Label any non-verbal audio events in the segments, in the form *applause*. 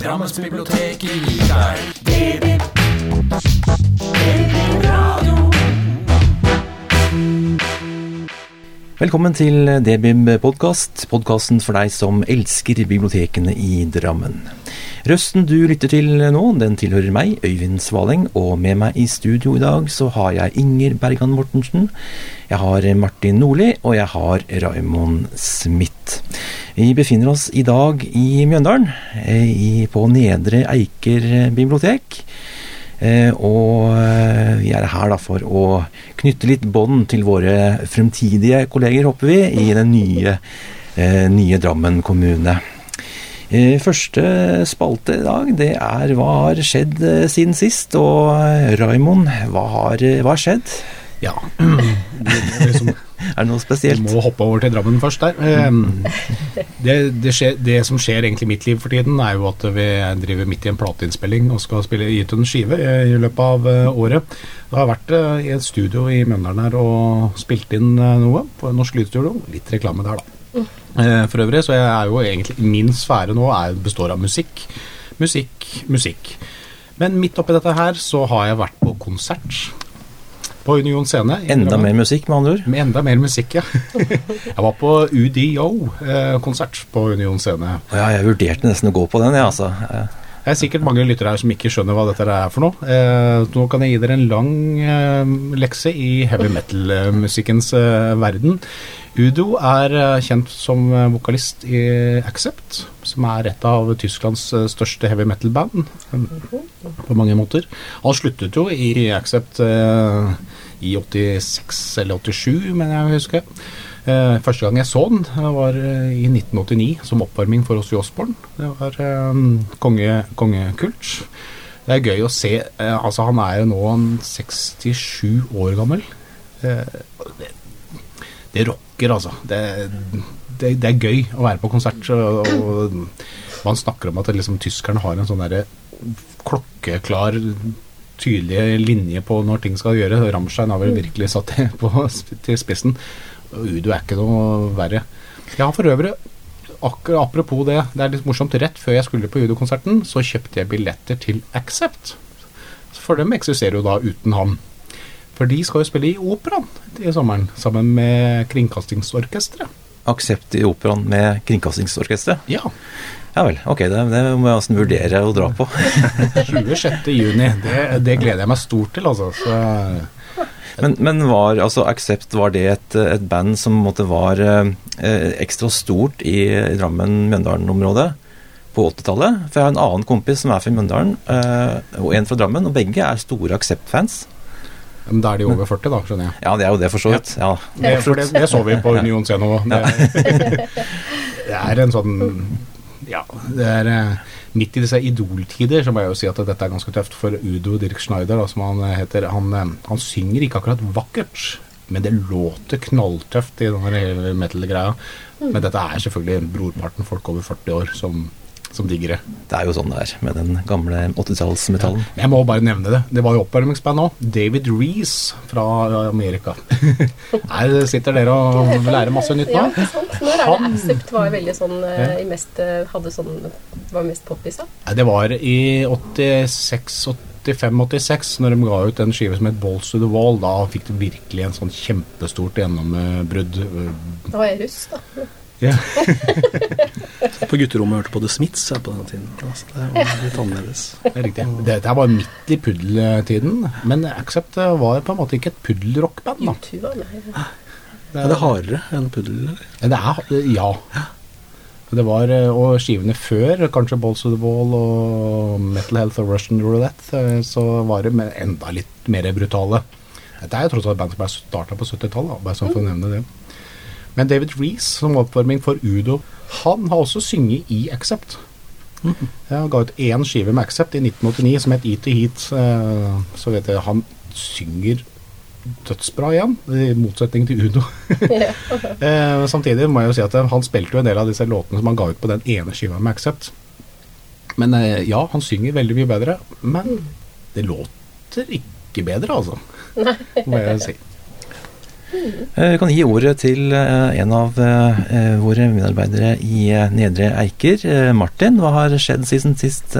Drammensbiblioteket gir deg Velkommen til DBIB podkast, podkasten for deg som elsker bibliotekene i Drammen. Røsten du lytter til nå, den tilhører meg, Øyvind Svaleng, og med meg i studio i dag så har jeg Inger Bergan Mortensen, jeg har Martin Nordli, og jeg har Raymond Smith. Vi befinner oss i dag i Mjøndalen, eh, på Nedre Eiker bibliotek. Eh, og eh, vi er her da for å knytte litt bånd til våre fremtidige kolleger, håper vi, i den nye, eh, nye Drammen kommune. Første spalte i dag, det er hva har skjedd siden sist? Og Raimond, hva hva har skjedd? Ja. *clears throat* Det, det liksom, Er det noe spesielt? Jeg må hoppe over til Drammen først der. Eh, Det, det, skjer, det som skjer egentlig i mitt liv for tiden, er jo at vi driver midt i en plateinnspilling og skal spille gi ut en skive i, løpet av eh, året. Jeg har vært eh, i et studio i Mjøndalen her og spilt inn eh, noe på Norsk Lydstudio. Litt reklame der, da. For øvrig, så jeg er jo egentlig Min sfære nå er, består av musikk. Musikk, musikk. Men midt oppi dette her så har jeg vært på konsert. På Union Scene. Enda mer musikk, med andre ord? Med enda mer musikk, ja. *laughs* jeg var på UDO-konsert på Union Scene. Ja, jeg vurderte nesten å gå på den, jeg, altså. Eh, Det er sikkert mange lyttere her som ikke skjønner hva dette er for noe. Eh, nå kan jeg gi dere en lang eh, lekse i heavy metal-musikkens eh, verden. Udo er eh, kjent som eh, vokalist i Accept, som er et av Tysklands eh, største heavy metal-band eh, på mange måter. Han sluttet jo i Accept eh, i 86 eller 87, mener jeg å huske. Eh, første gang jeg så den, eh, var eh, i 1989 som oppvarming for Ossi Osborn. Det var konge, kongekult. Det er gøy å se Altså, han er jo nå 67 år gammel. Det, det rocker, altså. Det, det, det er gøy å være på konsert. Og, og man snakker om at liksom, tyskerne har en sånn derre klokkeklar tydelige linje på når ting skal gjøre. Ramstein har vel virkelig satt det *laughs* på, til spissen. Udo er ikke noe verre. Jeg har for øvrig, akkurat apropos det, det er litt morsomt, rett før jeg skulle på Udo-konserten, så kjøpte jeg billetter til Accept. For dem eksisterer jo da uten han. For de skal jo spille i operaen i sommeren, sammen med Kringkastingsorkesteret. Aksept i operaen med Kringkastingsorkesteret? Ja. Ja vel, ok, det, det må jeg nesten vurdere å dra på. *laughs* 26. juni. Det, det gleder jeg meg stort til, altså. Så, Men, men var altså Accept var det et, et band som måtte var eh, ekstra stort i, i Drammen-Mjøndalen-området på 80-tallet? For jeg har en annen kompis som er fra Mjøndalen, eh, og en fra Drammen, og begge er store Accept-fans. Men da er de over 40, da, skjønner jeg. Ja, det er jo det, for så vidt. Ja. Det, for det, det så vi på Union C nå. Det, *laughs* det er en sånn Ja, det er eh, midt i disse idoltider så må jeg jo si at dette er ganske tøft for Udo Dirk Schneider, da, som han heter. Han, eh, han synger ikke akkurat vakkert, men det låter knalltøft i den metal-greia. Men dette er selvfølgelig brorparten folk over 40 år som, som digger det. Det er jo sånn det er med den gamle 80-tallsmetallen. Jeg må bare nevne det. Det var jo oppvarmingsband òg. David Reece fra Amerika. *laughs* Her sitter dere og lærer masse nytt nå. Ja, ikke sant. Når er det Accept var veldig sånn eh, i mest, eh, hadde sånn var mest poppis av? Nei, Det var i 86-85-86, når de ga ut en skive som het Balls to the Wall. Da fikk de virkelig en sånn kjempestort gjennombrudd. Da var jeg russ, da. Ja. *laughs* På gutterommet hørte på The Smiths på den tiden. Altså, det var litt annerledes. Det er riktig. Dette var midt i puddeltiden, men Accept var på en måte ikke et puddelrockband. da. Det Er det hardere enn puddel, eller? Det er, ja. Det var, eh, og skivene før, kanskje Balls of the Wall og Metal Health og Russian Roulette, eh, så var det enda litt mer brutale. Dette er jo tross alt et band som ble starta på 70-tallet, bare sånn for å nevne det. Men David Reece, som oppvarming for Udo, han har også synget i Accept. Han ga ut én skive med Accept i 1989 som het Eat to Heat. Eh, Så vet jeg han synger dødsbra igjen, i motsetning til Udo. *laughs* *laughs* Eh, Samtidig må jeg jo si at eh, han spilte jo en del av disse låtene som han ga ut på den ene skiva med Accept. Men ja, han synger veldig mye bedre, men det låter ikke bedre, altså. Må jeg si. Eh, Vi kan gi ordet til eh, en av eh, våre medarbeidere i Nedre Eiker. Martin, hva har skjedd siden sist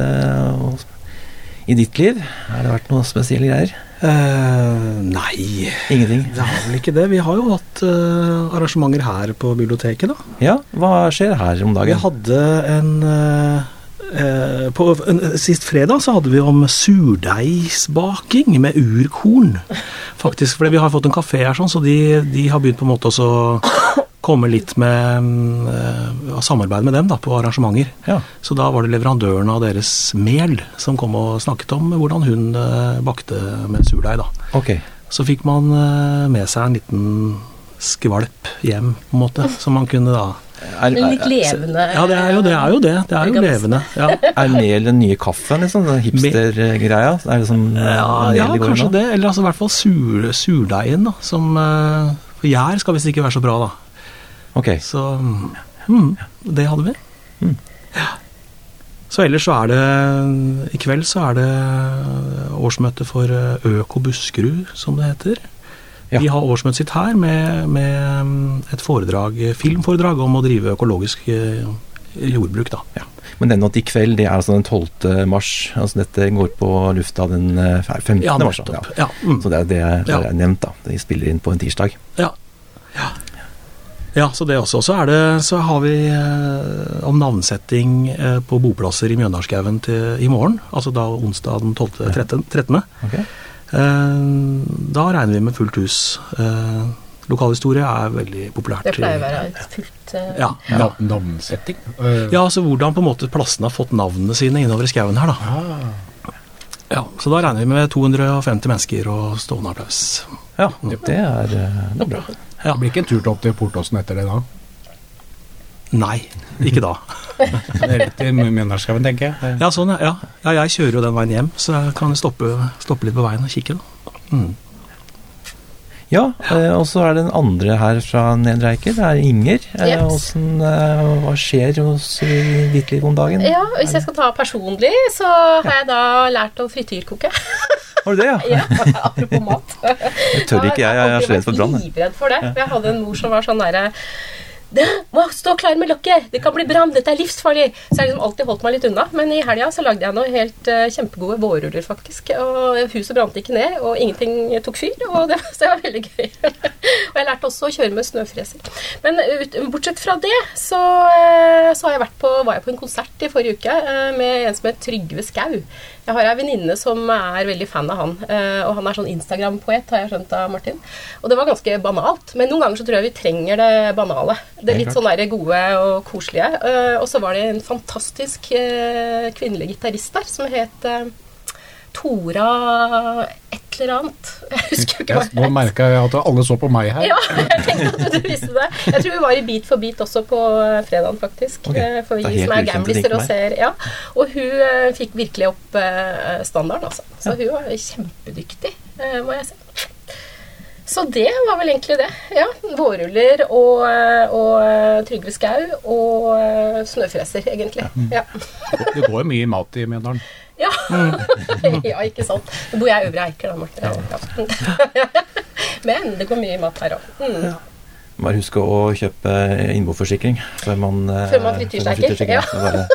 i ditt liv? Har det vært noe spesielle greier? Uh, nei, Ingenting? det har vel ikke det. Vi har jo hatt uh, arrangementer her på biblioteket, da. Ja, hva skjer her om dagen? Vi hadde en eh, eh, på, Sist fredag så hadde vi om surdeigsbaking med urkorn. Faktisk, fordi vi har fått en kafé her, sånn, så de, de har begynt på en måte å komme litt med eh, samarbeide med dem da, på arrangementer. Ja. Så da var det leverandøren av deres mel som kom og snakket om hvordan hun eh, bakte med surdeig. da. Okay. Så fikk man eh, med seg en liten skvalp hjem, på en måte, som man kunne da Er, Men litt levende. Ja, det er jo det. Er jo det. det er jo levende. Ja, er mel den nye kaffen, liksom? Den hipstergreia? Er det sånn eh, ja, ja kanskje nå? det. Eller altså i hvert fall sur, surdeigen, da. Som eh, For gjær skal visst ikke være så bra, da. Ok. Så mm, det hadde vi. Mm. Ja. Så ellers så er det I kveld så er det årsmøte for eh, Øko Buskerud, som det heter. Ja. De har årsmøtet sitt her med, med mm, et foredrag, filmforedrag om å drive økologisk eh, jordbruk, da. Ja. Men den at i kveld, det er altså den 12. mars. Altså dette går på lufta den eh, 15. Ja, mars. da. Ja. Mm. Så det er det jeg Ja. nevnt, da. De spiller inn på en tirsdag. Ja. ja. Ja, så det også. Så, det, så har vi eh, om navnsetting eh, på boplasser i Mjøndalsskauen i morgen. Altså da onsdag den 12. 13. 13. Ok. Eh, da regner vi med fullt hus. Eh, lokalhistorie er veldig populært. Det pleier å være et fullt uh... Ja, ja. Navnsetting. Uh... ja, altså hvordan på en måte plassene har fått navnene sine innover i skauen her, da. ah, Ja, så da regner vi med 250 mennesker og stående applaus. Ja, det er, eh, det er bra. Ja. Det blir ikke en tur til opp til Portåsen etter det da? Nei, ikke da. *laughs* Det er rett i Mjøndalsskauen, tenker jeg. Ja, sånn, ja. ja. Jeg kjører jo den veien hjem, så jeg kan stoppe, stoppe litt på veien og kikke, da. Mm. Ja, eh, og så er det den andre her fra Nedre Eiker. Det er Inger. Eh, Hvordan, eh, hva skjer hos i ditt liv om dagen? Ja, Hvis jeg skal ta personlig, så har jeg da lært å frityrkoke. *laughs* Har du det, ja? Ja, Apropos mat. Jeg tør ikke, jeg, jeg er så redd for brann. jeg. livredd for det. Jeg hadde en mor som var sånn derre «Det må stå klar med lokket! Det kan bli brann! Dette er livsfarlig! Så jeg har liksom alltid holdt meg litt unna. Men i helga så lagde jeg noen helt uh, kjempegode vårruller, faktisk. Og huset brant ikke ned, og ingenting tok fyr. Og det, *laughs* så det var veldig gøy. og jeg lærte også å kjøre med snøfreser. Men ut, bortsett fra det, så, uh, så jeg på, var jeg på en konsert i forrige uke uh, med en som het Trygve Skau. Jeg har ei venninne som er veldig fan av han. eh, Og han er sånn Instagram-poet, har jeg skjønt av Martin. Og det var ganske banalt. Men noen ganger så tror jeg vi trenger det banale. Det er litt sånn der gode og koselige. Eh, Og så var det en fantastisk eh, kvinnelig gitarist der som het Tora et eller annet. *laughs* Jeg husker ikke hva Jeg, nå merka jeg at alle så på meg her. ja, *laughs* jeg tenkte at du visste det. Jeg tror vi var i Beat for beat også på eh, fredagen, faktisk. Ok, Eh, For vi som er for og ser Ja. Og hun eh, fikk virkelig opp standarden, altså. Så hun var kjempedyktig, eh, må jeg si. Så det var vel egentlig det. Ja, Vårruller og, og Trygve Skau og snøfreser, egentlig. Ja. Det går jo mye mat i Mjøndalen. Ja. *laughs* ja, ikke sant. Nå bor jeg i Øvre Eiker, da, Martin. Ja. *laughs* Men det går mye mat her òg. Mm. Bare husk å kjøpe innboforsikring før man eh, Før man frityrsteker, frityrsteker. ja. Det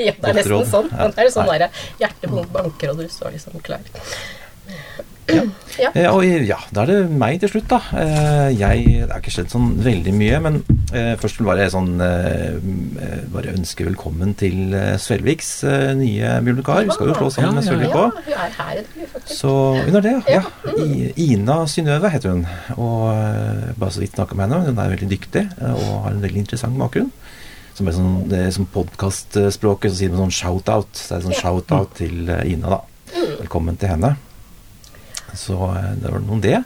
Ja, det er *laughs* nesten sånn. Ja. Det er sånn Nei. der, Hjertet banker, og du står liksom klar. *clears throat* Eh, og ja, da er det meg til slutt, da. Eh, jeg, det har ikke skjedd sånn veldig mye, men eh, først vil bare sånn eh, eh, Bare ønske velkommen til eh, Svelviks eh, nye bibliotekar. Vi skal jo slå sammen med Svelvik Ja, òg. hun er her. Så hun er det, ja. I, Ina Synnøve heter hun. Og eh, bare så vidt snakka med henne. Hun er veldig dyktig eh, og har en veldig interessant bakgrunn. Som er sånn, det er som podkastspråket så sier man sånn shout-out. Så det er sånn shout-out til eh, Ina, da. Velkommen til henne. Så eh, det var noe om det.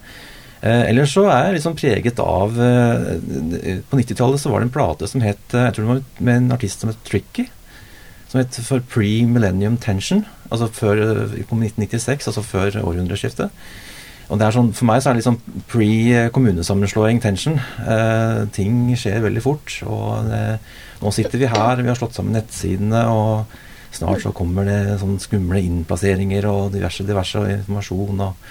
Eh, ellers så er jeg liksom preget av eh, På 90-tallet så var det en plate som het eh, Jeg tror det var med en artist som het Tricky. som het for Pre-Millennium Tension. Altså før eh, kom 1996, altså før århundreskiftet. Og det er sånn, For meg så er det liksom pre-kommunesammenslåing tension. Eh, ting skjer veldig fort. og det, Nå sitter vi her, vi har slått sammen nettsidene, og snart så kommer det sånn skumle innplasseringer og diverse diverse informasjon. Og,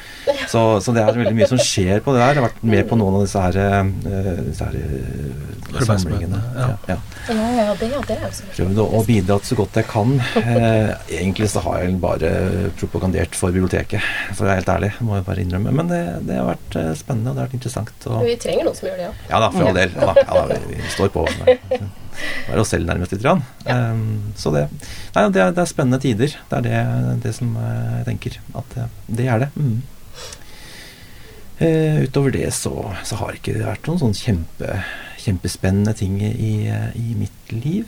så, så, det er veldig mye som skjer på det der. Jeg har vært med på noen av disse her, uh, disse her uh, samlingene. Ja. Ja. ja, ja, det, det er jo Prøvd å, å bidra så godt jeg kan. Uh, egentlig så har jeg bare propagandert for biblioteket, for å være helt ærlig. Må jeg bare innrømme. Men det, det har vært spennende, og det har vært interessant. Og, vi trenger noen som gjør det, ja. Ja da, for all del. Ja, da, ja, da, vi, vi står på. *laughs* Være oss selv nærmest litt. Ja. Um, så det, nei, det, er, det, er, spennende tider. Det er det, det som jeg tenker. At det er det. Mm. Uh, utover det så, så, har ikke det vært noen sånn kjempe, kjempespennende ting i, i mitt liv.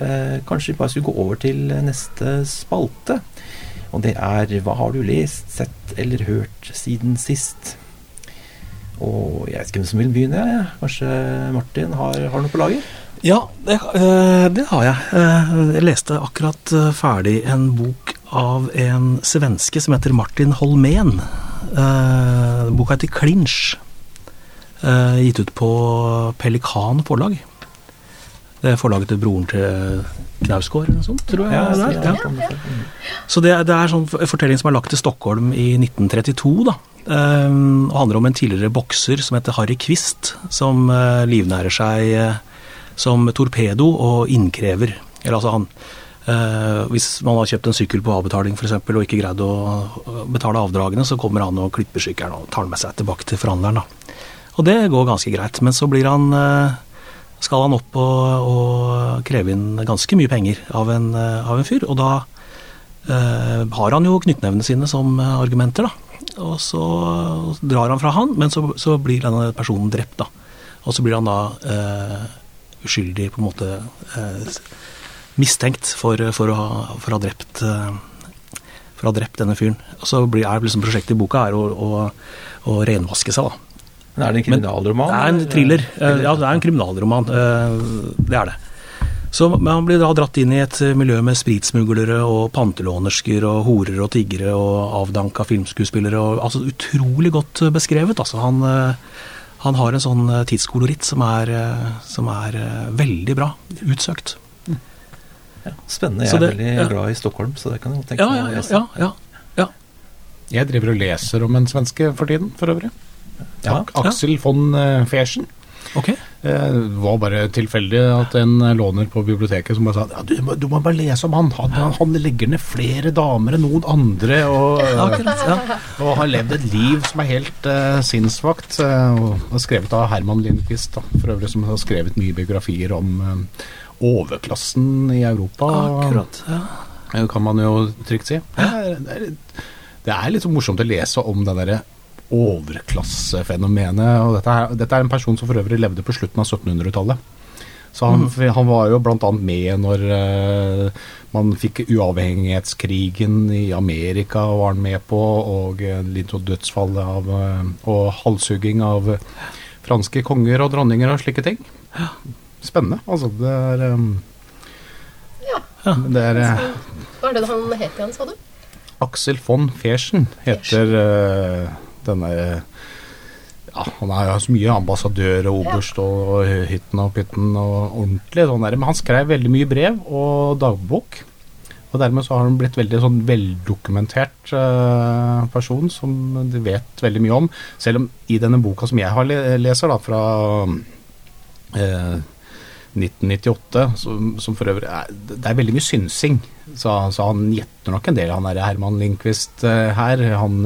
Uh, kanskje vi bare skulle gå over til neste spalte. Og det er Hva har du lest, sett eller hørt siden sist? Og jeg vet ikke hvem som vil begynne. Kanskje Martin har, har noe på lager? Ja, det, øh, det, har jeg. Eh, jeg leste akkurat øh, ferdig en bok av en svenske som heter Martin Holmén. Uh, boka heter. Uh, gitt ut på Pelikan forlag. Det er forlaget til broren til Knausgård eller noe sånt, tror jeg. Ja, det er. Ja. Så det, det er sånn fortelling som er lagt til Stockholm i 1932. da. Um, og handler om en tidligere bokser som heter Harry Quist, som uh, livnærer seg uh, som torpedo og innkrever. Eller altså han uh, Hvis man har kjøpt en sykkel på avbetaling f.eks. og ikke greid å betale avdragene, så kommer han og klipper sykkelen og tar den med seg tilbake til forhandleren. da. Og det går ganske greit. Men så blir han skal han opp og, og kreve inn ganske mye penger av en, av en fyr. Og da eh, har han jo knyttnevene sine som argumenter, da. Og så drar han fra han, men så, så blir denne personen drept, da. Og så blir han da eh, uskyldig, på en måte eh, mistenkt for, for, å ha, for, å ha drept, eh, for å ha drept denne fyren. Og så blir, er liksom prosjektet i boka er å, å, å renvaske seg, da. Men er det en kriminalroman? det er en thriller. Eh, ja, det er en kriminalroman. Eh, det er det. Så Han blir da dratt inn i et miljø med spritsmuglere og pantelånersker og horer og tiggere og avdanka filmskuespillere. Og, altså Utrolig godt beskrevet. Altså, han, eh, han har en sånn tidskoloritt som er, som er veldig bra. Utsøkt. Ja, spennende. Jeg er det, veldig ja. glad i Stockholm, så det kan jeg tenke meg å lese. Ja, ja, Jeg driver og leser om en svenske for tiden, for øvrig. Ja, Aksel von eh, Fersen. Okay. Det var bare tilfeldig at en låner på biblioteket som bare sa ja, du, du må bare lese om han. han. Han, legger ned flere damer enn noen andre. Og, *laughs* Akkurat, ja. og har levd et liv som er helt uh, sinnsvakt. Uh, og skrevet av Herman Lindqvist, da, for øvrig, som har skrevet mye biografier om uh, overklassen i Europa. Akkurat, ja. Det kan man jo trygt si. Det er, det er, litt morsomt å lese om den derre overklassefenomenet. og dette er, dette er, en person som for øvrig levde på slutten av 1700-tallet. Så han, mm. han, var jo bl.a. med når uh, man fikk uavhengighetskrigen i Amerika, var han med på, og uh, litt av dødsfallet av, uh, og halshugging av franske konger og dronninger og slike ting. Spennende. Altså, det er um, Ja. Det er, Hva er det han het igjen, sa du? Aksel von Fersen heter denne ja, Han er jo så mye ambassadør og oberst og, og hytten og pytten og ordentlig sånn der. Men han skrev veldig mye brev og dagbok. Og dermed så har han blitt veldig sånn veldokumentert uh, person som de vet veldig mye om. Selv om i denne boka som jeg har le leser, da, fra uh, 1998, som, som, for øvrig er, Det er veldig mye synsing. Så, så han gjetter nok en del, han er Herman Lindqvist uh, her. Han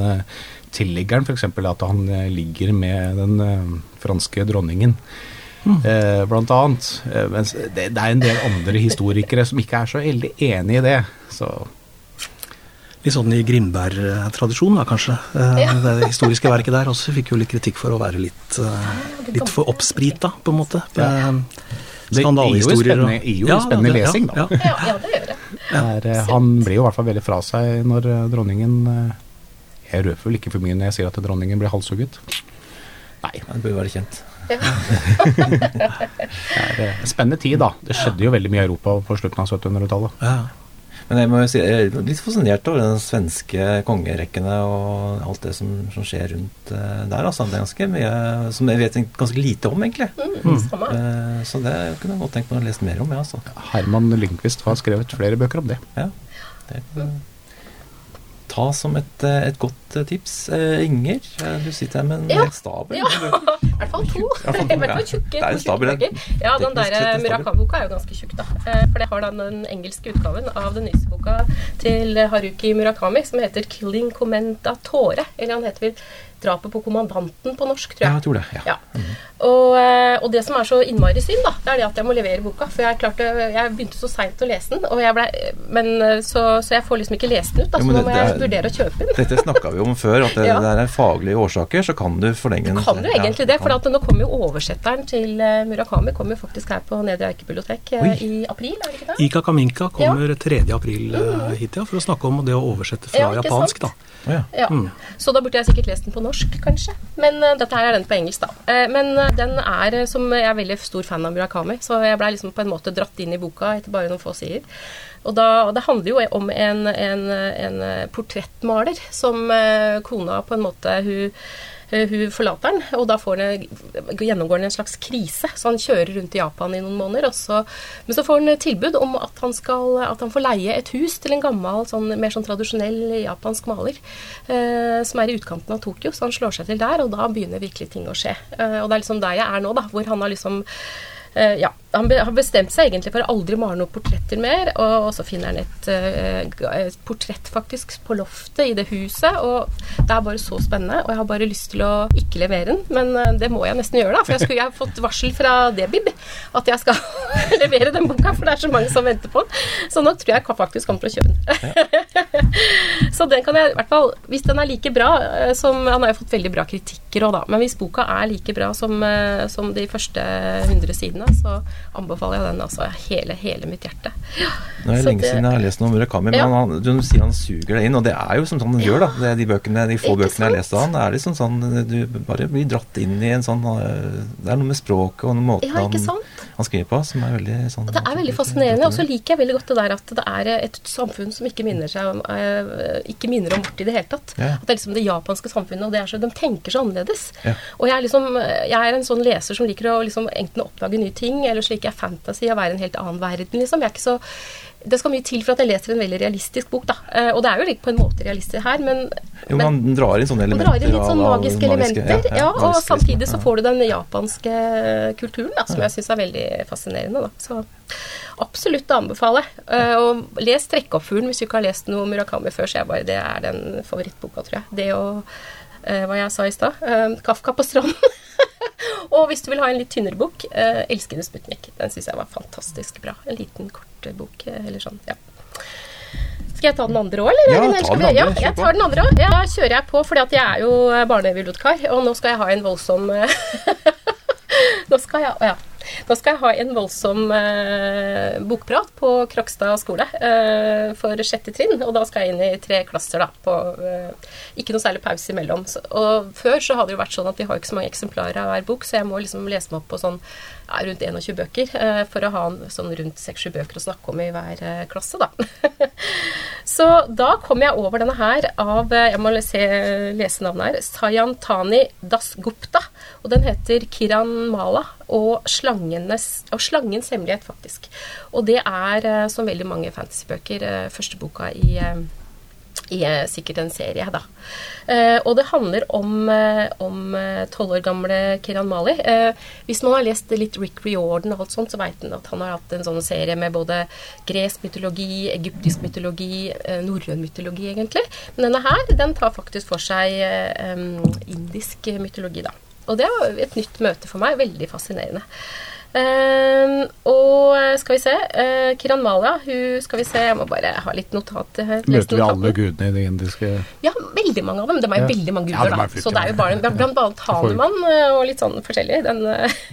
tilligger han f.eks. at han eh, ligger med den uh, franske dronningen. Mm. Eh, blant annet. Eh, mens det, det, er en del andre historikere som ikke er så veldig enig i det. Så. Litt sånn i Grimberg-tradisjonen, da, kanskje. Eh, ja. Det historiske verket der også fikk jo litt kritikk for å være litt, litt for oppsprita, på en måte. Ja. Skandalehistorier. Det gir jo spennende, jo spennende ja, lesing, da. Ja, det gjør det. Der, han blir jo i hvert fall veldig fra seg når dronningen jeg røper vel ikke for mye når jeg sier at dronningen ble halshugget. Nei. Det bør være kjent. *laughs* Ja. Det er en spennende tid, da. Det skjedde jo veldig mye i Europa på slutten av 1700-tallet. Ja. Men jeg må jo si, jeg er litt fascinert over den svenske kongerekkene og alt det som, som skjer rundt eh, der. Altså. Det er ganske mye som jeg vet ganske lite om, egentlig. Mm. Eh, så det kunne jeg godt tenkt meg å lese mer om, jeg, altså. Herman Lyngquist har skrevet flere bøker om det. Ja, det er, ta som et, eh, et godt eh, tips. Eh, Inger, du sitter her med en Ja. stabel. Ja, *laughs* i hvert fall to. hvert fall ja. *laughs* tjukke, Det er en stabel, ja. den der. Murakami-boka er jo ganske tjukk, da. For det har den, den engelske utgaven av den nyeste boka til Haruki Murakami, som heter 'Killing Commendatore'. Eller han heter vel 'Drapet på kommandanten' på norsk, tror jeg. Ja, jeg. tror det. Ja. Ja. Og, eh, og det som er så innmari synd, da, det er det at jeg må levere boka. For jeg, klarte, jeg begynte så seint å lese den, og jeg ble, men, eh, så, så jeg får liksom ikke lest den ut. Da, Jo, så men nå må det jeg er- vurdere å kjøpe den. Dette snakka vi om før, at det, *laughs* Ja. det er faglige årsaker, så kan du forlenge den. Du kan jo egentlig det, for at nå kommer jo oversetteren til eh, Murakami kommer jo faktisk her på Nedre Eike bibliotek Oi. i april, er det ikke det? Ika Kaminka kommer 3. april eh, hit, ja, for å snakke om det å oversette fra Ja, japansk, sant? da. Ja. Ja. Så da burde jeg sikkert lest den på norsk, kanskje. Men uh, dette her er den på engelsk, da. Uh, men uh, den er, som jeg er veldig stor fan av Murakami, så jeg blei liksom på en måte dratt inn i boka etter bare noen få sider. Og, da, det handler jo om en, en, en portrettmaler som kona på en måte hun hun forlater han, og da han, gjennomgår han en slags krise. Så han kjører rundt i Japan i noen måneder. Så, men så får han tilbud om at han, skal, at han får leie et hus til en gammel, sånn, mer sånn tradisjonell japansk maler. Eh, som er i utkanten av Tokyo. Så han slår seg til der, og da begynner virkelig ting å skje. Eh, og det er liksom der jeg er nå, da, hvor han har liksom Eh, ja, han har bestemt seg egentlig for å aldri male noen portretter mer, og, så finner han et, eh, et portrett faktisk på loftet i det huset, og det er bare så spennende, og jeg har bare lyst til å ikke levere den, men eh, det må jeg nesten gjøre da, for jeg, skulle, jeg har fått varsel fra Debib at jeg skal *laughs* levere den boka, for det er så mange som venter på den, så nå tror jeg faktisk kommer til å kjøpe den. *laughs* så den kan jeg, i hvert fall, hvis den er like bra eh, som, han har jo fått veldig bra kritikker også da, men hvis boka er like bra som, som de første 100 sidene, så anbefaler jeg den altså hele, hele mitt hjerte. Ja, det er lenge det- siden jeg har lest noe om Murakami, men Ja. han, du sier han suger deg inn, og det er jo som sånn han gjør, da. Det er de, bøkene, de få Ikke bøkene jeg har lest av han, det er liksom sånn Du bare blir dratt inn i en sånn øh, Det er noe med språket og måten Ja, han, skriver på som er veldig sånn Det er veldig fascinerende, og så liker jeg veldig godt det der at det er et samfunn som ikke minner, seg om, eh, ikke minner om vårt i det hele tatt. Ja. At det er liksom det japanske samfunnet, og det er så, de tenker så annerledes. Og jeg er, liksom, jeg er en sånn leser som liker å liksom enten oppdage nye ting, eller så liker er fantasy, å være en helt annen verden, liksom. Jeg er ikke så det skal mye til for at jeg leser en veldig realistisk bok, da. Eh, Og det er jo på en måte realistisk her, men, Jo, men han drar inn sånne elementer. drar inn litt sånn av magiske elementer. Ja, og magiske, samtidig liksom. så får du den japanske kulturen, da, som jeg syns er veldig fascinerende. Da. Så absolutt å anbefale. Eh, og les 'Trekkoppfuglen' hvis du ikke har lest noe Murakami før, så jeg bare, det er den favorittboka, tror jeg. Det og eh, hva jeg sa i stad, 'Kafka på stranden'. *laughs* *laughs* og hvis du vil ha en litt tynnere bok, eh, 'Elskende Sputnik'. Den syns jeg var fantastisk bra. En liten, kort bok, eh, eller sånn. ja. Skal jeg ta den andre òg, eller? Ja, Eller ta den andre, Ja, jeg tar den andre òg. Ja, da kjører jeg på, fordi at jeg er jo barnebibliotekar, og nå skal jeg ha en voldsom eh, *laughs* Nå skal jeg, ja. Nå skal jeg ha en voldsom eh, bokprat på Krokstad skole eh, for sjette trinn. Og da skal jeg inn i tre klasser, da. På, eh, ikke noe særlig pause imellom. Så, og før så hadde det jo vært sånn at vi har ikke så mange eksemplarer av hver bok, så jeg må liksom lese meg opp på sånn ja, rundt 21 bøker eh, for å ha sånn rundt 6-7 bøker å snakke om i hver eh, klasse, da. *laughs* så da kom jeg over denne her av eh, Jeg må se, lese navnet her. Sayantani Dasgupta. Og den heter Kiran Mala og, og Slangens hemmelighet, faktisk. Og det er, eh, som veldig mange fantasybøker, eh, første boka i eh, i sikkert en serie, da. Eh, og det handler om tolv år gamle Kiran Mali. Eh, hvis man har lest litt Rick Riordan og alt sånt, så veit man at han har hatt en sånn serie med både gresk mytologi, egyptisk mytologi, eh, norrøn mytologi, egentlig. Men denne her, den tar faktisk for seg indisk mytologi, da. Og det var et nytt møte for meg. Veldig fascinerende. Eh, og eh, skal vi se uh, Kiran Mala, hun skal vi se Jeg må bare ha litt notat. Møter vi alle gudene i det indiske Ja, veldig mange av dem. Det er jo Ja. veldig mange guder, de er da. Så det er jo bare er blant annet Hanuman eh, og litt sånn forskjellig. Den,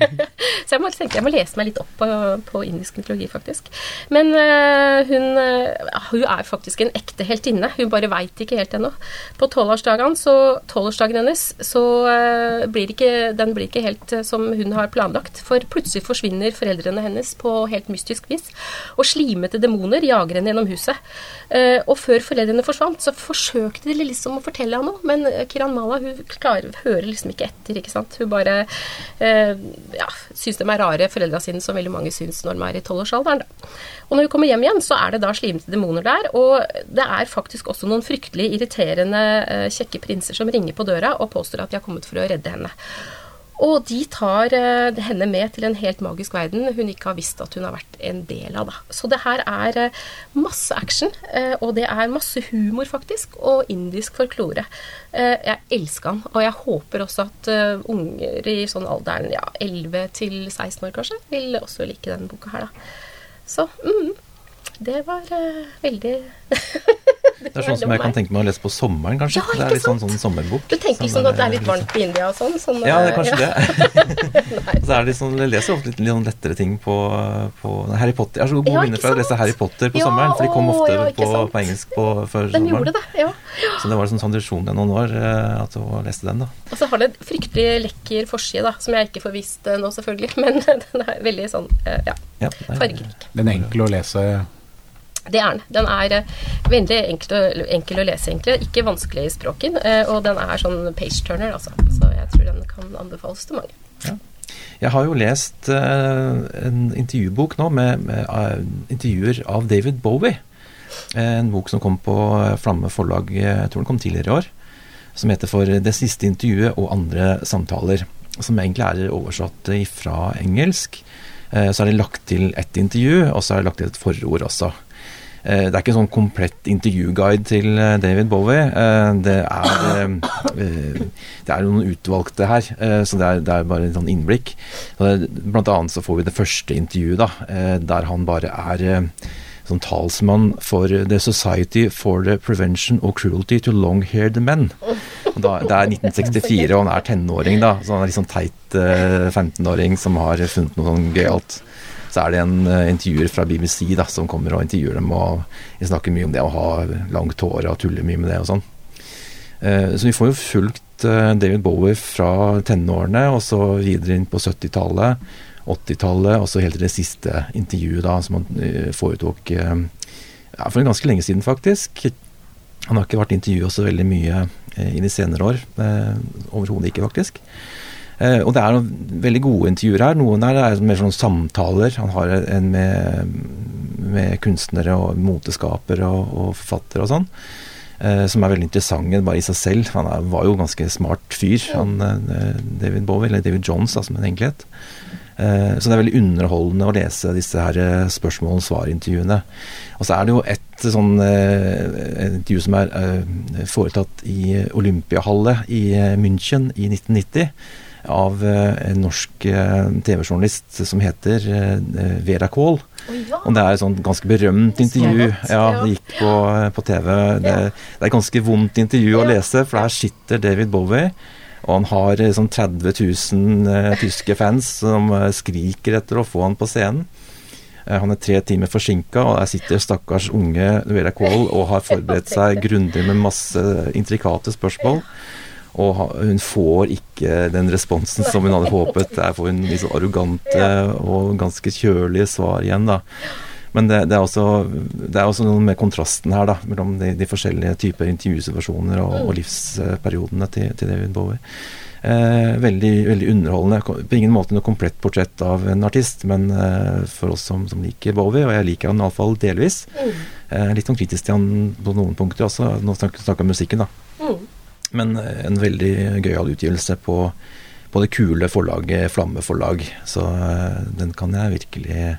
*laughs* så jeg må, tenke, jeg må lese meg litt opp på, på indisk mytologi, faktisk. Men uh, hun, uh, hun er faktisk en ekte heltinne. Hun bare veit ikke helt ennå. På tolvårsdagen så- hennes så blir ikke, den blir ikke helt som hun har planlagt. For plutselig forsvinner foreldrene hennes på helt mystisk vis. Og slimete demoner jager henne gjennom huset. Eh, og før foreldrene forsvant, så forsøkte de liksom å fortelle henne noe, men eh, Kiran Mala hun klarer, hører liksom ikke etter. ikke sant? Hun bare eh, ja, syns de er rare, foreldra sine, som veldig mange syns når de er i tolvårsalderen. da. Og når hun kommer hjem igjen, så er det da slimete demoner der. Og det er faktisk også noen fryktelig irriterende kjekke prinser som ringer på døra og påstår at de har kommet for å redde henne. Og de tar eh, henne med til en helt magisk verden hun ikke har visst at hun har vært en del av. Da. Så det her er eh, masse action, eh, og det er masse humor, faktisk, og indisk folklore. Jeg elsker den, og jeg håper også at unger i sånn alderen ja, 11 til 16 år kanskje, vil også like denne boka her, da. Så mm, det var veldig *laughs* Det er sånn som jeg kan tenke meg å lese på sommeren, kanskje. Ja, ikke det er litt sånn, sant? sånn sommerbok. Du tenker Sånn liksom at det er litt liksom- varmt i India og sånn? sånn Ja, det er kanskje kanskje det. *laughs* så er det sånn, jeg leser ofte litt, litt sånn lettere ting på, på Harry Potter. Jeg har så gode Ja, minner ikke fra å lese? Harry Potter på Ja, sommeren, for de kom ofte ja, på, på engelsk på, før Den sommeren. gjorde det, ja. Så det var en sånn tradisjon i noen år eh, at å leste den, da. Og så har det en fryktelig lekker forside, da, som jeg ikke får visst eh, nå, selvfølgelig. *laughs* Men den er veldig sånn, eh, ja, Ja, er- fargerik. Den er enkel å lese. Det er den. Den er eh, veldig enkel å, enkel å lese, egentlig. Ikke vanskelig i språken. eh, Og den er sånn page-turner, altså. Så jeg tror den kan anbefales til mange. Jeg har jo lest eh, en intervjubok nå med, med intervjuer av David Bowie. En bok som kom på Flamme forlag, jeg tror den kom tidligere i år. Som heter For det siste intervjuet og andre samtaler. Som egentlig er oversatt fra engelsk. Så er det lagt til ett intervju, og så er det lagt til et forord også. Eh, Det er ikke en sånn komplett intervjuguide til eh, David Bowie. Eh, Det er, det er noen utvalgte her, så det er, det er bare en sånn innblikk. Blant annet så får vi det første intervjuet, da, der han bare er som talsmann for The Society for the Prevention of Cruelty to Long-Haired Men. Da, det er 1964, og han er tenåring, da. Så han er litt sånn teit eh, 15-åring som har funnet noe sånn gøyalt. Så er det en uh, intervjuer fra BBC da, som kommer og intervjuer dem, og de snakker mye om det å ha langt hår og tuller mye med det og sånn. Eh, så vi får jo fulgt eh, David Bowie fra tenårene, og så videre inn på 70-tallet, 80-tallet, og så helt til det siste intervjuet da, som han eh, foretok eh, ja, for ganske lenge siden, faktisk. Han har ikke vært intervjua så veldig mye eh, i de senere år. Eh, Overhodet ikke, faktisk. Eh, og det er noen veldig gode intervjuer her. Noen der er mer sånn samtaler. Han har en med, med kunstnere og moteskapere og, og forfattere og sånn. Eh, som er veldig interessante bare i seg selv. Han er, var jo ganske smart fyr, han eh, David Bowie, eller David Jones da, som en egentlig het. Eh, Så det er veldig underholdende å lese disse her spørsmål- og svar-intervjuene. Og så er det jo et sånn intervju som er foretatt i Olympiahallet i München i 1990 av eh, en norsk eh, TV-journalist som heter eh, Vera Kohl. Oh, ja. Og det er et sånt ganske berømt intervju. Ja, det gikk på, på TV. Det, det er et ganske vondt intervju å lese, for der sitter David Bowie. Og han har sånn 30 000 eh, tyske fans som skriker etter å få han på scenen. Han er tre timer forsinka, og der sitter stakkars unge Vera Kohl og har forberedt seg grundig med masse intrikate spørsmål. Og hun får ikke den responsen som hun hadde *laughs* håpet. Der får hun sånn arrogante og ganske kjølige svar igjen, da. Men det, det, er også, det er også noe med kontrasten her, da, mellom de, de forskjellige typer intervjusituasjoner og, og livsperiodene til, til David Bowie. Eh, veldig, veldig underholdende. På ingen måte noe komplett portrett av en artist, men eh, for oss som, som liker Bowie, og jeg liker han iallfall delvis, eh, litt sånn kritisk til han på noen punkter også. Nå snakker vi om musikken, da. Mm. Men eh, en veldig gøyal utgivelse på, på det kule forlaget Flamme forlag. Så eh, den kan jeg virkelig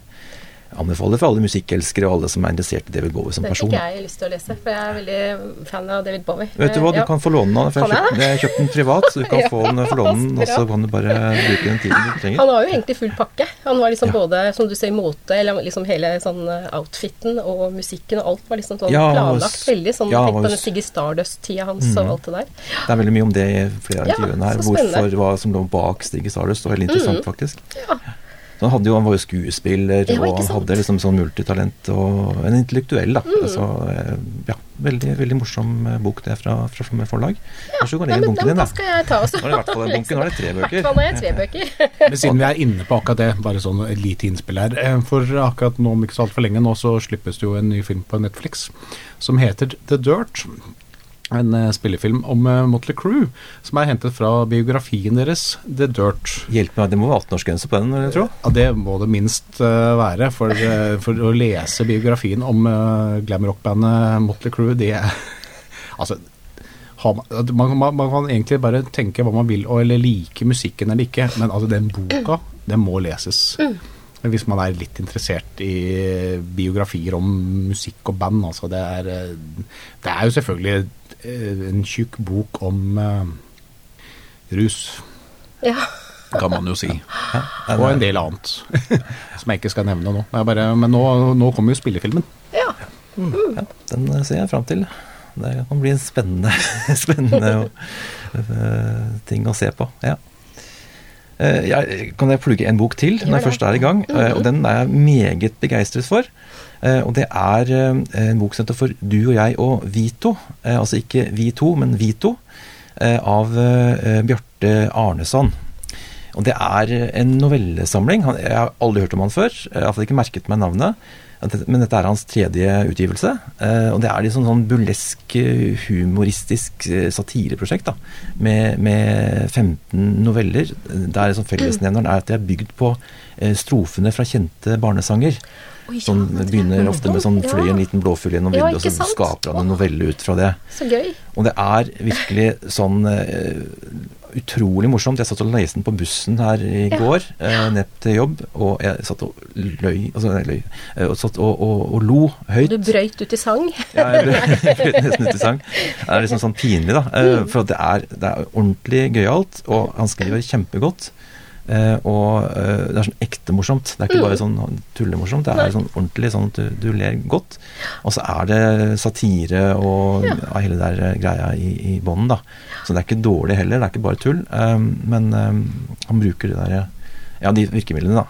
anbefaler for alle musikkelskere og alle som er interessert i David Bowie som person. Det fikk jeg lyst til å lese, for jeg er veldig fan av David Bowie. Vet du hva, du Ja. kan få låne den for jeg har kjøpt, den privat, så du kan *laughs* Ja, få den for lånen, og så kan du bare bruke den tiden du trenger. Han har jo egentlig full pakke. Han var liksom både, som du ser, mote, eller liksom hele sånn eh, outfiten og musikken og alt var liksom sånn Ja, planlagt veldig sånn ja, på den Siggy Stardust-tida hans og Mhm. alt det der. Det er veldig mye om det i flere av intervjuene her. Hvorfor, hva som lå bak Siggy Stardust. Var veldig interessant, mm. faktisk. Ja. Så han, hadde jo, han var jo skuespiller, Ja, og han hadde liksom sånn multitalent og en intellektuell, da. Mm. Så eh, ja, veldig, veldig morsom eh, bok det fra, fra Samme forlag. Ja, så går legg men bunken din, da skal jeg ta også. Nå er det i hvert fall en bunke, nå er det tre *laughs* bøker. hvert fall når tre bøker. *laughs* Men siden vi er inne på akkurat det, bare sånn et lite innspill her. eh, For akkurat nå, om ikke så altfor lenge nå, så slippes det jo en ny film på Netflix som heter The Dirt. En eh, spillefilm om uh, Motley Crew, som er hentet fra biografien deres, The Dirt. Hjelp meg, det må være 18-årsgrense på den, tror jeg. Ja, det må det minst eh, være. For, eh, for å lese biografien om uh, glam rock-bandet Motley Crew, det er *laughs* Altså har man, man, man, kan egentlig bare tenke hva man vil, eller like musikken eller ikke, men altså den boka, den må leses. Hvis man er litt interessert i biografier om musikk og band, altså det er eh, Det er jo selvfølgelig eh, en tjukk bok om eh, rus, Ja. kan man jo si. Og en del annet som jeg ikke skal nevne nå. Det bare, men nå, nå kommer jo spillefilmen. ja. Ja, den eh, ser jeg fram til. Det kan bli en spennende, *laughs* spennende eh, ting å se på. Ja. Eh, jeg, kan jeg plugge en bok til når jeg først er i gang? Eh, og den er jeg meget begeistret for. Eh, og det er eh, en bok som heter For du og jeg og Vito. Eh, altså ikke vi to, men Vito. av Bjarte Arneson. Og det er en novellesamling. Jeg har aldri hørt om han før. Jeg har iallfall ikke merket meg navnet. Men dette er hans tredje utgivelse. Og det er liksom sånn burlesk, humoristisk satireprosjekt. da, Med, med 15 noveller. Der som fellesnevneren er at de er bygd på strofene fra kjente barnesanger. Det begynner ofte med sånn fly en liten blåfugl gjennom vinduet, og så skaper han en novelle ut fra det. Så gøy. Og det er virkelig sånn eh, utrolig morsomt. Jeg satt og leste den på bussen her i Ja. går, eh, ned til jobb, og jeg satt og løy, altså, løy eh, og, satt og, og, og lo høyt. Du brøyt ut i sang. Ja, *laughs* jeg brøyt, nesten ut i sang. Det er liksom sånn pinlig, da. Eh, For det er, det er ordentlig gøyalt, og han skriver kjempegodt. Eh, og eh, det er sånn ekte morsomt. Det er ikke bare sånn tullemorsomt. Det er sånn ordentlig sånn at du, du ler godt. Og så er det satire og Ja. hele der eh, greia i, i bånden, da. Så det er ikke dårlig heller. Det er ikke bare tull. Eh, men eh, han bruker det der, ja, de virkemidlene, da.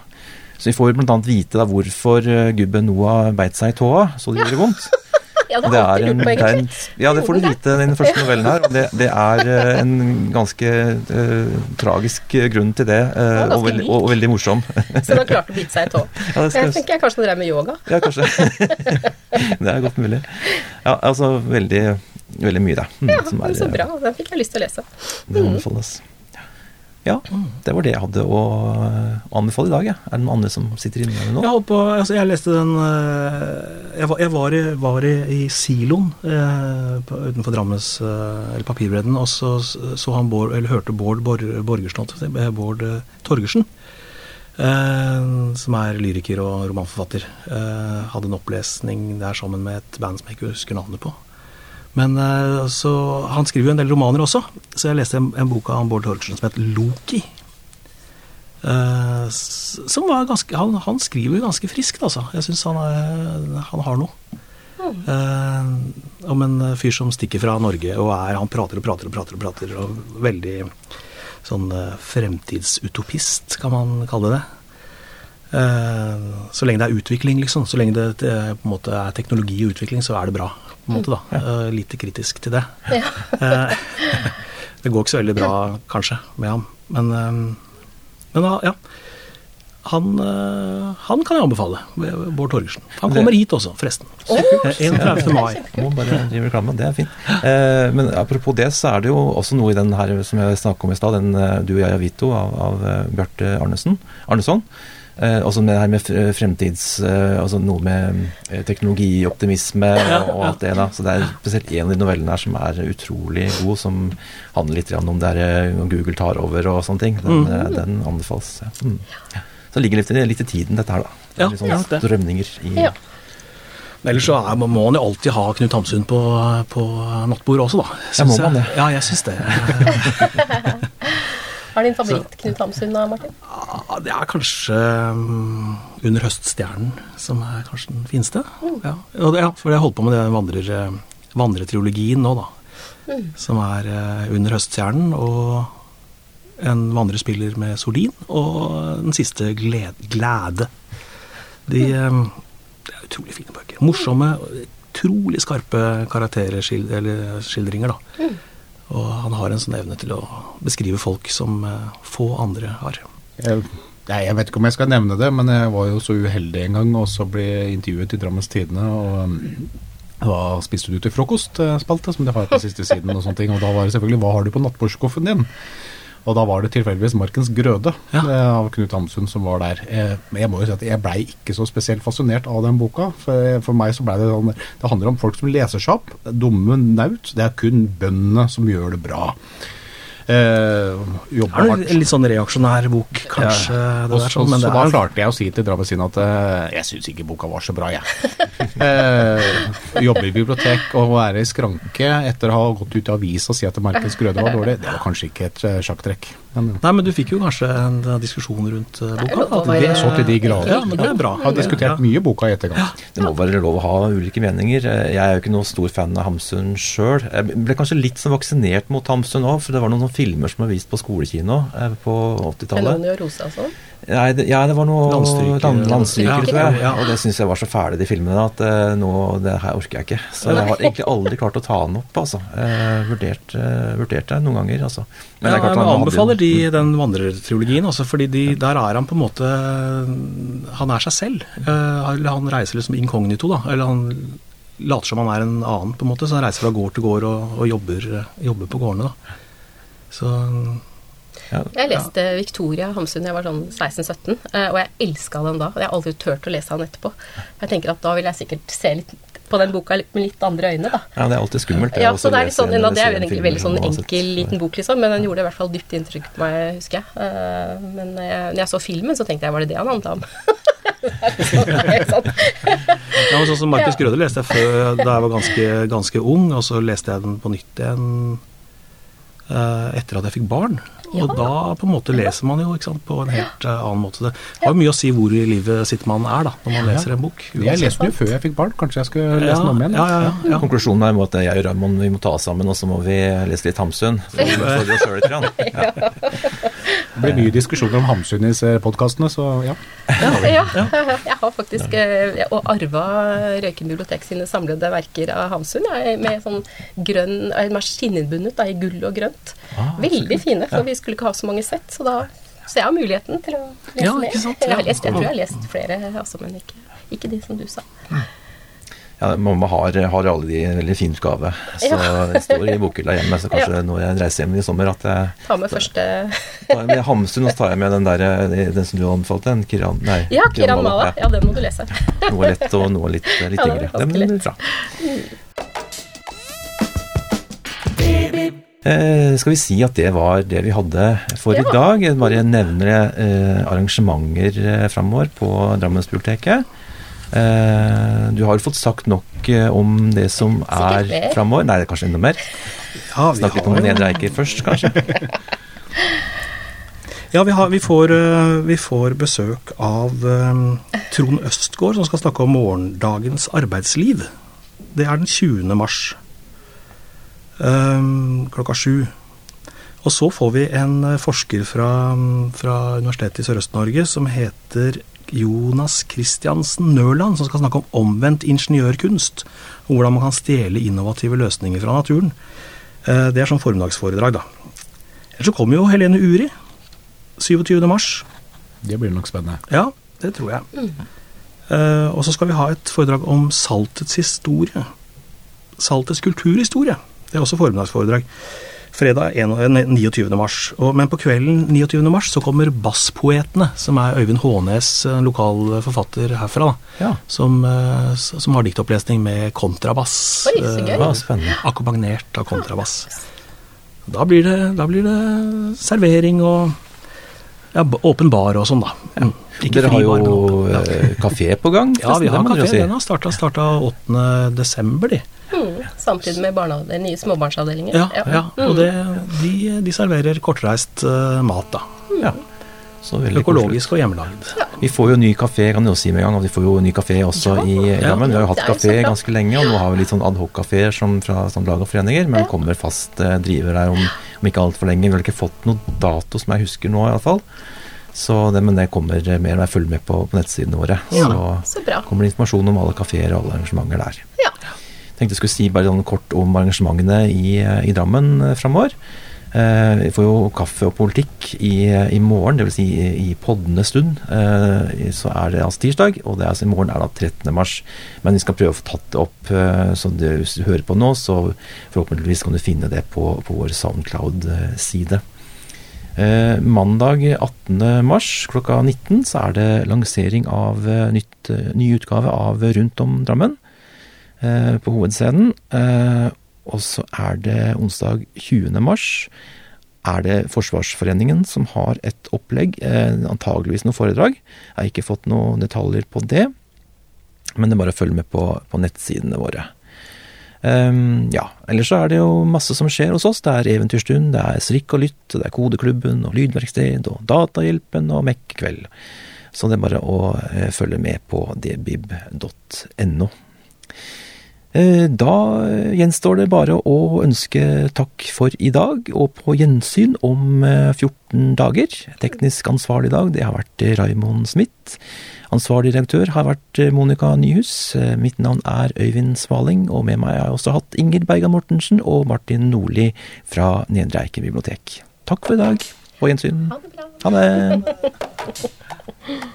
Så vi får bl.a. vite da hvorfor gubben Noah beit seg i tåa så det gjorde vondt. *laughs* Ja, det det er en, på, det er en, ja, det får du vite i den første novellen her. Og det, det er eh, en ganske uh, tragisk grunn til det, uh, og, veldig, og, og veldig morsom. Så han klarte å bite seg i tå. *laughs* Ja, skal, Jeg tenker jeg kanskje han drev med yoga. ja, kanskje. *laughs* det er godt mulig. Ja, altså veldig, veldig mye, det. Mm, Ja, er, så bra. Den fikk jeg lyst til å lese. Det anbefales. Ja, det var det jeg hadde å anbefale i dag. Ja. Er det noen andre som sitter inne med det nå? Jeg på, altså jeg leste den eh, Jeg var, jeg var, i, var i, i siloen eh, utenfor Drammes eh, eller Papirbredden, og så så han Bård, eller hørte Bård Bor, Borgersen, eh, Bård eh, Torgersen. Eh, som er lyriker og romanforfatter. Hadde en opplesning der sammen med et band som jeg ikke husker navnet på. Men eh, så, Han skriver jo en del romaner også, så jeg leste en, en bok av Bård Torgersen som het Loki. Uh, som var ganske, han, han skriver jo ganske friskt, altså. Jeg syns han, er- han har noe. Uh, om en fyr som stikker fra Norge og er Han prater og prater og prater og prater, og veldig sånn eh, fremtidsutopist, kan man kalle det. Eh, så lenge det er utvikling, liksom. Så lenge det på en måte er teknologi og utvikling, så er det bra. På en måte da. Eh, lite kritisk til det. Ja. *laughs* Eh, det går ikke så veldig bra, kanskje, med ham. Men, eh, men da, ja. Han, han kan jeg anbefale. Bård Torgersen. Han kommer hit også, forresten. Oh, Eh, 31. mai. Må bare drive reklame, det er fint. Eh, men apropos det, så er det jo også noe i den her som jeg snakket om i stad, den Du og jeg og Vito av, av Bjarte Arnesen, Arneson. Eh, også med det her med fremtids... Eh, altså noe med eh, teknologioptimisme og, og alt det. da. Så det er spesielt en av de novellene her som er utrolig god, som handler litt om det her eh, Google tar over og sånne ting. Den, Mm. eh, den anbefales. Ja. Mm. Så det ligger litt, litt i tiden, dette her, da. Det er litt sånn drømninger strømninger i Ja. Ellers så er, må man jo alltid ha Knut Hamsun på, på nattbordet også, da. Ja, må man jeg. det? Ja, jeg syns det. *laughs* Er din favoritt-Knut Hamsun da, Martin? Ja, det er kanskje um, Under høststjernen som er kanskje den fineste. Ja, og det, ja for jeg holdt på med den vandrer, eh, vandretriologien nå, da. Som er uh, Under høststjernen og en vandrespiller med Solin, og den siste glede, Glæde. De um, Det er utrolig fine bøker. Morsomme, utrolig skarpe karakterskildringer, da. Og han har en sånn evne til å beskrive folk som eh, få andre har. Jeg, jeg vet ikke om jeg skal nevne det, men jeg var jo så uheldig en gang og så ble jeg intervjuet i Drammens Tidende. og um, Hva spiste du til frokostspalte, som de har på siste siden, og sånne ting. Og da var det selvfølgelig 'Hva har du på nattbordskuffen din?' Og da var det tilfeldigvis 'Markens grøde' Ja. eh, av Knut Hamsun som var der. Eh, men jeg må jo si at jeg blei ikke så spesielt fascinert av den boka. For, for meg så blei det sånn Det handler om folk som leser seg opp. Dumme naut. Det er kun bøndene som gjør det bra. Eh, er hardt. en litt sånn reaksjonær bok, kanskje. det Og der, så, sånn, men så det da er, klarte jeg å si til Drammens at eh, jeg syns ikke boka var så bra, jeg. *laughs* eh, jobbe i bibliotek og være i skranke etter å ha gått ut i avis og si at Markens grøde var dårlig, det var kanskje ikke et eh, sjakktrekk. Nei, men du fikk jo kanskje en eh, diskusjon rundt boka Det er så til de grader. Ja, men det er bra. har diskutert mye boka i etterkant. Det må være lov å ha ulike meninger. Jeg er jo ikke noen stor fan av Hamsun sjøl. Jeg ble kanskje litt sånn vaksinert mot Hamsun òg, for det var noen sånne filmer som var vist på skolekino eh, på 80-tallet. Meloni Rosa og sånn? Nei, det, ja, det var noe Landstryker. landstryker, Ja, tror jeg. ja. Og det syns jeg var så fæle, de filmene, at uh, nå Det her orker jeg ikke. Så jeg har egentlig aldri klart å ta den opp, altså. Uh, vurdert, uh, vurdert det noen ganger, altså. Men ja, jeg anbefaler de den vandrertriologien, også, fordi de, der er han på en måte Han er seg selv. Eh, eller han reiser liksom inkognito, da. Eller han later som han er en annen, på en måte. Så han reiser fra gård til gård og, og jobber, jobber på gårdene, da. Så Jeg leste Victoria Hamsun da jeg var sånn 16-17, eh, og jeg elska den da. Og jeg har aldri turt å lese den etterpå. Jeg tenker at da vil jeg sikkert se litt på den boka med litt andre øyne, da. Ja, det er alltid skummelt. Ja, så det er litt sånn, en, det er jo en veldig sånn enkel liten bok, liksom, men den gjorde i hvert fall dypt inntrykk på meg, husker jeg. Eh, Men eh, når jeg så filmen, så tenkte jeg var det det han handla om? *laughs* Sånn. Ja, men sånn som Markus Grøde leste jeg før da jeg var ganske, ganske ung, og så leste jeg den på nytt igjen etter at jeg fikk barn. Og da på en måte leser man jo ikke sant, på en helt eh, annen måte. Det har jo mye å si hvor i livet sitt man er da, når man leser en bok. Jeg leste den jo før jeg fikk barn, kanskje jeg skulle lese den om igjen? Ja, ja, ja, ja. Konklusjonen er at jeg og Raymond vi må ta oss sammen, og så må vi lese litt Hamsun. Så vi *laughs* oss selv litt. *laughs* Ja. Det blir mye diskusjoner om Hamsun i disse podkastene, så ja. Ja, jeg har faktisk eh, og arva Røyken bibliotek sine samlede verker av Hamsun med sånn grønn eh, da, i gull og grønt. Ah, Veldig fine, for vi skulle ikke ha så mange sett, så da så jeg har muligheten til å lese Ja, mer. Jeg, har Ja. lest, jeg tror jeg har lest flere, altså, men ikke, ikke de som du sa. Ja, mamma har, har alle de en veldig fin gave. Så det står i bokhylla hjemme, så kanskje når jeg reiser hjem i sommer at jeg Ta med første med Hamsun, og så tar jeg med den der, eh, den som du anbefalte, den Kiran Nei, Ja, Kiran Mala. Ja, den må du lese. ja. *laughs* Noe lett og noe litt, litt Ja, yngre. Den blir bra. Eh, skal vi si at det var det vi hadde for i dag? Jeg bare nevner eh, arrangementer eh, framover på Drammensbiblioteket. Eh, du har fått sagt nok eh, om det som er framover. Nei, det er kanskje enda mer. Ja, vi Snakk litt om Nedre Eiker først, kanskje. *laughs* Ja, vi, har, vi, får, eh, vi får besøk av eh, Trond Østgaard, som skal snakke om morgendagens arbeidsliv. Det er den 20. mars eh, klokka sju. Og så får vi en forsker fra, fra Universitetet i Sørøst-Norge som heter Jonas Christiansen Nørland, som skal snakke om omvendt ingeniørkunst. Og hvordan man kan stjele innovative løsninger fra naturen. Eh, Det er sånn formiddagsforedrag, da. Ellers så kommer jo Helene Uri. 27. mars. Det blir nok spennende. Ja, det tror jeg. Mm. og så skal vi ha et foredrag om saltets historie. Saltets kulturhistorie. Det er også formiddagsforedrag. Fredag 29. mars. Og, men på kvelden 29. mars så kommer Basspoetene, som er Øyvind Hånes, en lokal forfatter herfra, da, Ja, som, eh, som har diktopplesning med kontrabass. Oi, så gøy. Uh, ja akkompagnert av kontrabass. Da blir det, da blir det servering og Ja, åpen bar og sånn, da. Mm. Ikke Dere har jo bar. Ja. eh, kafé på gang. *laughs* Ja, vi har kafé. si. Den har starta, starta 8. desember, de. Mm, samtidig med nye småbarnsavdelinger. Ja, ja. Mm. Og det, de, de serverer kortreist uh, mat, da. Ja. Så koselig. Økologisk og hjemmelagd. Vi får jo ny kafé, kan jeg også si med en gang. og Vi får jo ny kafé også i Drammen. Vi har jo hatt kafé ganske lenge, og nå har vi litt sånn adhoc-kafeer som fra sånn lag og foreninger. Men det kommer fast eh, driver her om, om ikke altfor lenge. Vi har ikke fått noe dato som jeg husker nå, iallfall. Så det, men det kommer mer når jeg følger med på, på nettsidene våre. Ja, Så så bra. kommer det informasjon om alle kafeer og alle arrangementer der. Ja. Tenkte jeg skulle si bare sånn kort om arrangementene i, i Drammen eh, framover. Eh, vi får jo kaffe og politikk i, i morgen, dvs. Si i, i poddende stund. Eh, så er det altså tirsdag, og det er, altså, i morgen er det 13. mars. Men vi skal prøve å få tatt det opp, som du hører på nå, så forhåpentligvis kan du finne det på, på vår Soundcloud-side. Eh, mandag 18. mars klokka 19 så er det lansering av eh, nytt, eh, ny utgave av Rundt om Drammen eh, på hovedscenen. Eh, og så er det onsdag 20. mars er det Forsvarsforeningen som har et opplegg, eh, antageligvis noe foredrag. Jeg har ikke fått noen detaljer på det, men det er bare å følge med på, på nettsidene våre. Um, ja, ellers så er det jo masse som skjer hos oss. Det er Eventyrstund, det er Strikk og lytt, det er Kodeklubben og Lydverksted og Datahjelpen og Mekk-kveld. Så det er bare å eh, følge med på dbib.no. Eh, Da gjenstår det bare å ønske takk for i dag, og på gjensyn om eh, 14 dager. Teknisk ansvarlig i dag, det har vært Raymond Raimond Smith. Ansvarlig redaktør har vært eh, Monica Nyhus. Eh, Mitt navn er Øyvind Svaling, og med meg har jeg også hatt Inger Bergan Mortensen og Martin Nordli fra Nedre Eiker bibliotek. Takk for i dag. På gjensyn. Ha det bra. Ha det. *laughs*